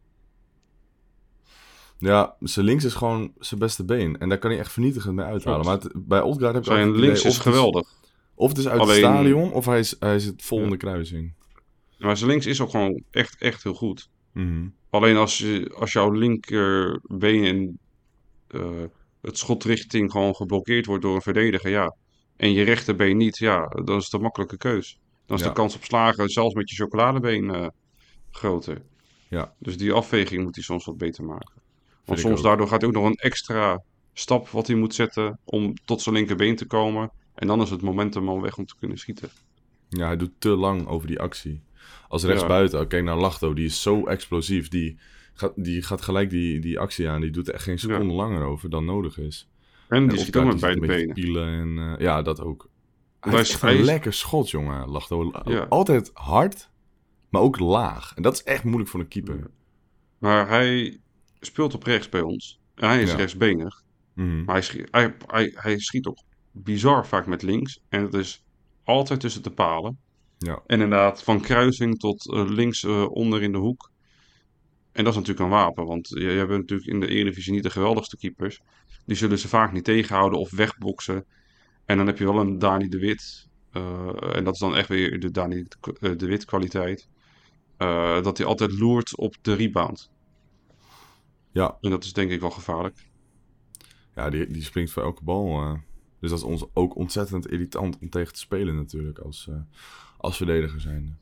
Ja, zijn links is gewoon zijn beste been. En daar kan hij echt vernietigend mee uithalen. Maar het- bij Odgaard heb ik Zijn links idee is geweldig. Of het is uit Alleen- het stadion, of hij is, hij is het vol in Ja. de kruising. Maar zijn links is ook gewoon echt, echt heel goed. Mhm. Alleen als, je, als jouw linkerbeen in eh, het schotrichting gewoon geblokkeerd wordt door een verdediger, ja. En je rechterbeen niet, ja, dan is het een makkelijke keus. Dan is Ja. de kans op slagen, zelfs met je chocoladebeen, eh, groter. Ja. Dus die afweging moet hij soms wat beter maken. Want soms daardoor gaat hij ook nog een extra stap wat hij moet zetten om tot zijn linkerbeen te komen. En dan is het momentum al weg om te kunnen schieten. Ja, hij doet te lang over die actie. Als rechtsbuiten, oh, kijk naar Lachto, die is zo explosief. Die gaat, die gaat gelijk die, die actie aan. Die doet er echt geen seconde langer over dan nodig is. En die schiet ook met beide benen. pielen en, eh, ja, dat ook. Hij is- echt een lekker schot, jongen, Lachto. Ja. Altijd hard, maar ook laag. En dat is echt moeilijk voor een keeper. Maar hij speelt op rechts bij ons. Hij is Ja. rechtsbenig. Mhm. Maar hij schiet, hij, hij, hij schiet ook bizar vaak met links. En het is altijd tussen de palen. Ja. En inderdaad, van kruising tot eh, links eh, onder in de hoek. En dat is natuurlijk een wapen. Want je, je hebt natuurlijk in de Eredivisie niet de geweldigste keepers. Die zullen ze vaak niet tegenhouden of wegboksen. En dan heb je wel een Dani de Wit. eh, en dat is dan echt weer de Dani de Wit kwaliteit. dat hij altijd loert op de rebound. Ja, En dat is denk ik wel gevaarlijk. ja die, die springt voor elke bal. eh. Dus dat is ons ook ontzettend irritant om tegen te spelen natuurlijk als, eh, als verdediger zijn.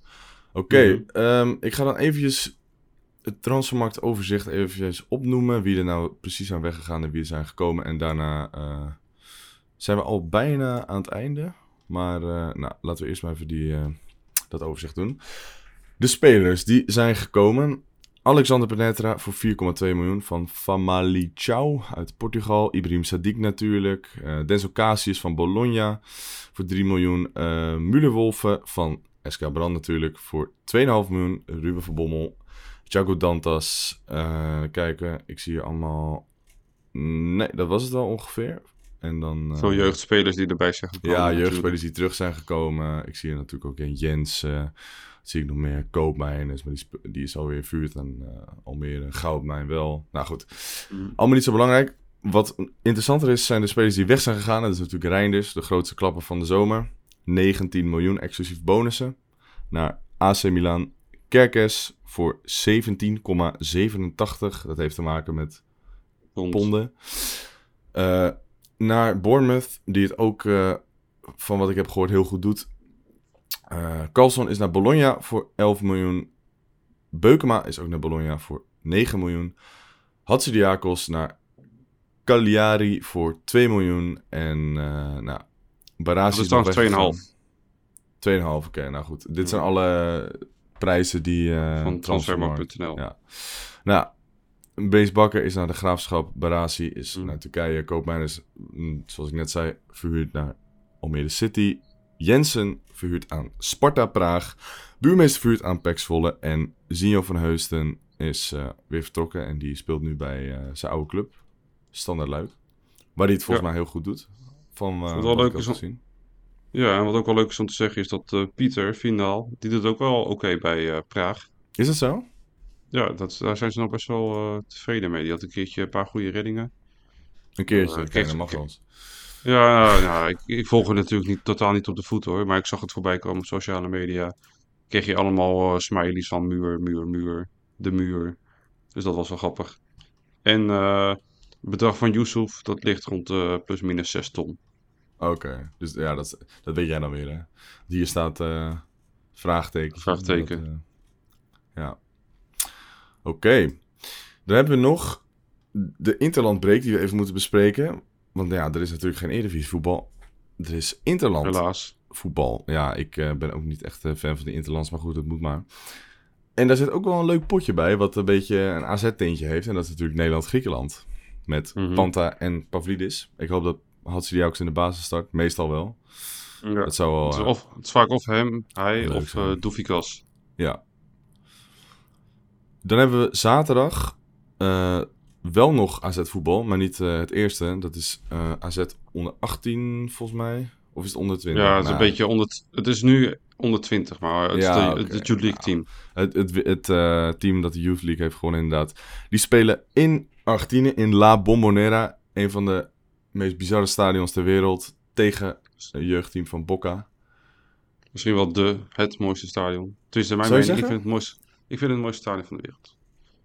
Oké, Mhm. ehm, ik ga dan eventjes het transfermarktoverzicht eventjes opnoemen. Wie er nou precies aan weggegaan en wie er zijn gekomen. En daarna eh, zijn we al bijna aan het einde. Maar nou, laten we eerst maar even die, dat overzicht doen. De spelers die zijn gekomen. Alexander Penetra voor 4,2 miljoen van Famalicão uit Portugal. Ibrahim Sadiq natuurlijk. Uh, Denzel Casius van Bologna voor 3 miljoen. Uh, Müller van SK Brand natuurlijk voor 2,5 miljoen. Ruben van Bommel. Thiago Dantas. Uh, kijken, ik zie hier allemaal... Nee, dat was het wel ongeveer. En dan, uh, Veel jeugdspelers die erbij zijn gekomen. Ja, jeugdspelers die terug zijn gekomen. Ik zie hier natuurlijk ook een Jens... Zie ik nog meer Koopmijners, maar die, die is alweer vuurd en uh, Almere Goudmijn wel. Nou goed, mm. allemaal niet zo belangrijk. Wat interessanter is, zijn de spelers die weg zijn gegaan. Dat is natuurlijk Reinders, de grootste klapper van de zomer. 19 miljoen exclusief bonussen. Naar AC Milan. Kerkes voor 17,87. Dat heeft te maken met Pond. ponden. Uh, naar Bournemouth, die het ook, uh, van wat ik heb gehoord, heel goed doet. Uh, Carlson is naar Bologna voor 11 miljoen. Beukema is ook naar Bologna voor 9 miljoen. Hatsidiakos naar Cagliari voor 2 miljoen. En uh, nou, is nog 2,5. 2,5, oké. Okay, nou goed. Dit zijn alle prijzen die... Uh, Van transfermarkt.nl. Ja. Nou, Bees Bakker is naar de Graafschap. Barasi is mm. naar Turkije. Koopmijn is, mm, zoals ik net zei, verhuurd naar Almere City. Jensen verhuurd aan Sparta Praag. Buurmeester verhuurd aan Pax Volle. En Zinho van Heusten is uh, weer vertrokken. En die speelt nu bij uh, zijn oude club. Standaard Luik. Waar hij het volgens ja. mij heel goed doet. Van uh, wat leuk is. Ja, en wat ook wel leuk is om te zeggen is dat Pieter Vindaal, die doet ook wel oké okay bij Praag. Is dat zo? Ja, dat, daar zijn ze nog best wel tevreden mee. Die had een keertje een paar goede reddingen. Een keertje, uh, dat mag wel ja, nou, ik, ik volg het natuurlijk niet, totaal niet op de voet hoor. Maar ik zag het voorbij komen op sociale media. Kreeg je allemaal uh, smileys van muur, muur, muur. De muur. Dus dat was wel grappig. En uh, het bedrag van Yusuf, dat ligt rond uh, plus minus 6 ton. Oké, okay. dus ja, dat, dat weet jij dan weer hè. Hier staat vraagteken. Vraagteken. Dat, ja. Oké. Okay. Dan hebben we nog de interlandbreek die we even moeten bespreken. Want ja, er is natuurlijk geen Eredivisie voetbal. Er is Interland Helaas. voetbal. Ja, ik uh, ben ook niet echt uh, fan van de Interlands, maar goed, het moet maar. En daar zit ook wel een leuk potje bij, wat een beetje een AZ-tintje heeft. En dat is natuurlijk Nederland-Griekenland. Met mm -hmm. Panta en Pavlidis. Ik hoop dat Hatsidiakos in de basis start. Meestal wel. Ja. Dat zou wel... Het is, of, het is vaak of hem, hij of uh, Doefikas. Ja. Dan hebben we zaterdag wel nog AZ voetbal, maar niet uh, het eerste. Dat is uh, AZ onder 18 volgens mij. Of is het onder 20? Ja, het is nou, een beetje onder. Het is nu onder 20, maar het ja, is de, okay. het Youth League team. Het, het, het uh, team dat de Youth League heeft gewonnen, inderdaad. Die spelen in Argentinië, in La Bombonera. Een van de meest bizarre stadions ter wereld. Tegen een jeugdteam van Boca. Misschien wel de, het mooiste stadion. Tussen mijn mening, ik vind, het mooiste, ik vind het het mooiste stadion van de wereld.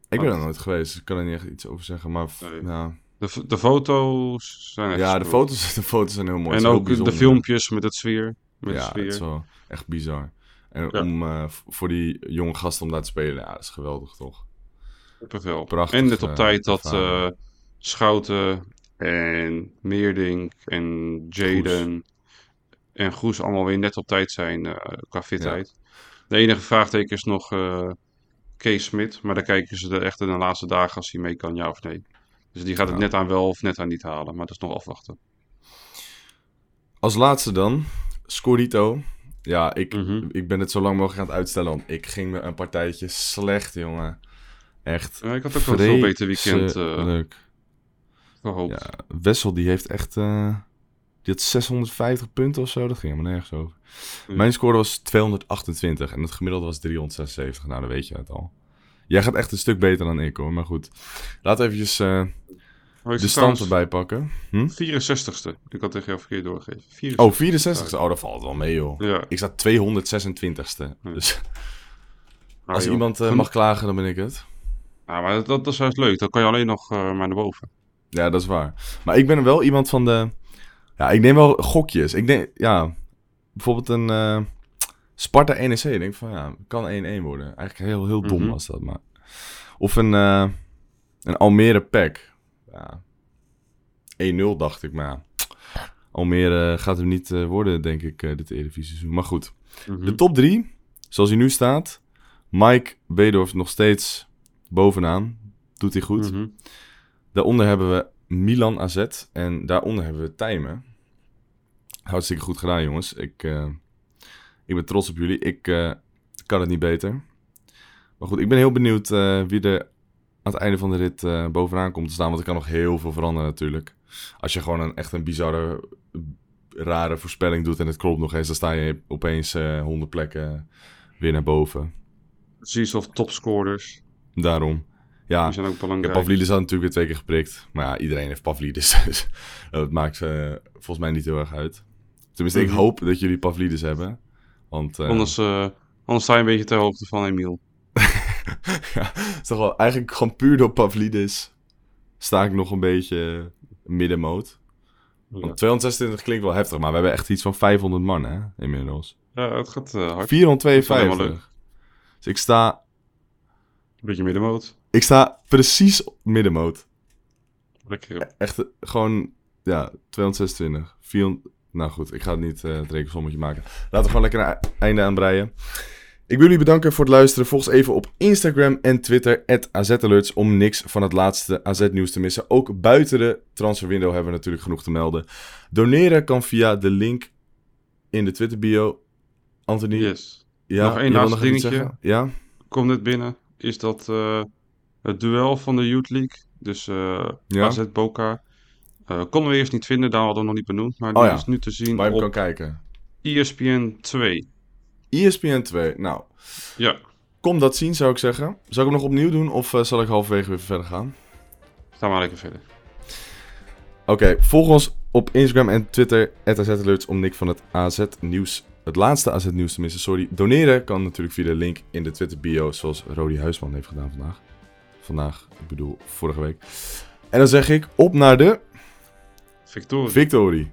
Ik ben er nooit geweest, ik kan er niet echt iets over zeggen. Maar Nee. ja, De, de foto's zijn echt ja de, foto's, de foto's zijn heel mooi. En ook de filmpjes met het sfeer. Met Ja, het is wel echt bizar. En Ja. om eh, voor die jonge gasten om daar te spelen, ja, dat is geweldig toch? Kippenvel. Prachtig, En net op eh, tijd dat eh, Schouten en Meerdink en Jaden en Goes allemaal weer net op tijd zijn qua fitheid. De enige vraagteken is nog Kees Smit, maar daar kijken ze er echt in de laatste dagen als hij mee kan, ja of nee. Dus die gaat het Ja. net aan wel of net aan niet halen, maar dat is nog afwachten. Als laatste dan, Scorito. Ja, ik, Mhm. ik ben het zo lang mogelijk aan het uitstellen, want ik ging me een partijtje slecht, jongen. Echt Ja, ik had ook wel een veel beter weekend vreselijk. gehoopt. Ja, Wessel die heeft echt... eh, die had 650 punten of zo. Dat ging helemaal nergens over. Ja. Mijn score was 228 en het gemiddelde was 376. Nou, dan weet je het al. Jij gaat echt een stuk beter dan ik hoor. Maar goed, laten we eventjes eh, de stand erbij pakken. Hm? 64ste. Ik had tegen jou verkeerd doorgegeven. 64ste. Oh, 64 Oh, dat valt wel mee joh. Ja. Ik sta 226ste. Dus Ah, als joh. iemand eh, mag klagen, dan ben ik het. Ja, maar dat, dat is juist leuk. Dan kan je alleen nog eh, maar naar boven. Ja, dat is waar. Maar ik ben wel iemand van de... Ja, ik neem wel gokjes. Ik denk, ja... Bijvoorbeeld een eh, Sparta NEC. Ik denk van, ja, kan 1-1 worden. Eigenlijk heel, heel dom Mhm. was dat, maar... Of een, eh, een Almere Pack. Ja. 1-0 dacht ik, maar. Almere gaat hem niet eh, worden, denk ik, dit Eredivisie seizoen. Maar goed. Mhm. De top 3, zoals hij nu staat. Mike Weedorf nog steeds Bovenaan. Doet hij goed. Mhm. Daaronder hebben we Milan AZ. En daaronder hebben we Tijmen. Hartstikke goed gedaan, jongens. Ik, eh, ik ben trots op jullie. Ik eh, kan het niet beter. Maar goed, ik ben heel benieuwd eh, wie er aan het einde van de rit bovenaan komt te staan. Want er kan nog heel veel veranderen natuurlijk. Als je gewoon een, echt een bizarre, rare voorspelling doet en het klopt nog eens... dan sta je opeens 100 plekken weer naar boven. Precies, of topscorers. Daarom. Ja, Die zijn ook ja, belangrijk. Pavlidis had natuurlijk weer twee keer geprikt. Maar ja, iedereen heeft Pavlidis. Dus dat maakt volgens mij niet heel erg uit. Tenminste, ik Mhm. hoop dat jullie Pavlidis hebben. Want eh, Anders, eh, anders sta je een beetje ter hoogte van Emiel. ja, is toch wel eigenlijk gewoon puur door Pavlidis sta ik nog een beetje middenmoot. Want 226 klinkt wel heftig, maar we hebben echt iets van 500 man hè, inmiddels. Ja, het gaat eh, hard. Dat is 452. helemaal Dus ik sta, Een beetje middenmoot. ik sta precies op middenmoot. Lekker. Echt gewoon, ja, 226. 400, nou goed, ik ga het niet eh, het rekensommetje maken. Laten we gewoon lekker een e- einde aanbreien. Ik wil jullie bedanken voor het luisteren. Volg ons even op Instagram en Twitter, AZAlerts, om niks van het laatste AZ-nieuws te missen. Ook buiten de transferwindow hebben we natuurlijk genoeg te melden. Doneren kan via de link in de Twitter-bio. Anthony, Yes. ja, Nog één laatste dingetje. Ja? Komt net binnen. Is dat eh, het duel van de Youth League. Dus eh Ja. AZ Eh, konden we eerst niet vinden, daar hadden we nog niet benoemd. Maar Oh die ja. is nu te zien Waar je op kan kijken. ESPN 2. ESPN 2. Nou, Ja, kom dat zien zou ik zeggen. Zal ik hem nog opnieuw doen of eh, zal ik halverwege weer verder gaan? gaan we lekker verder. Oké, volg ons op Instagram en Twitter, AZAlerts, om niks van het AZ-nieuws, het laatste AZ-nieuws te missen. Sorry, doneren kan natuurlijk via de link in de Twitter-bio, zoals Rodi Huisman heeft gedaan vandaag. Vandaag, ik bedoel, vorige week. En dan zeg ik, op naar de Victorie.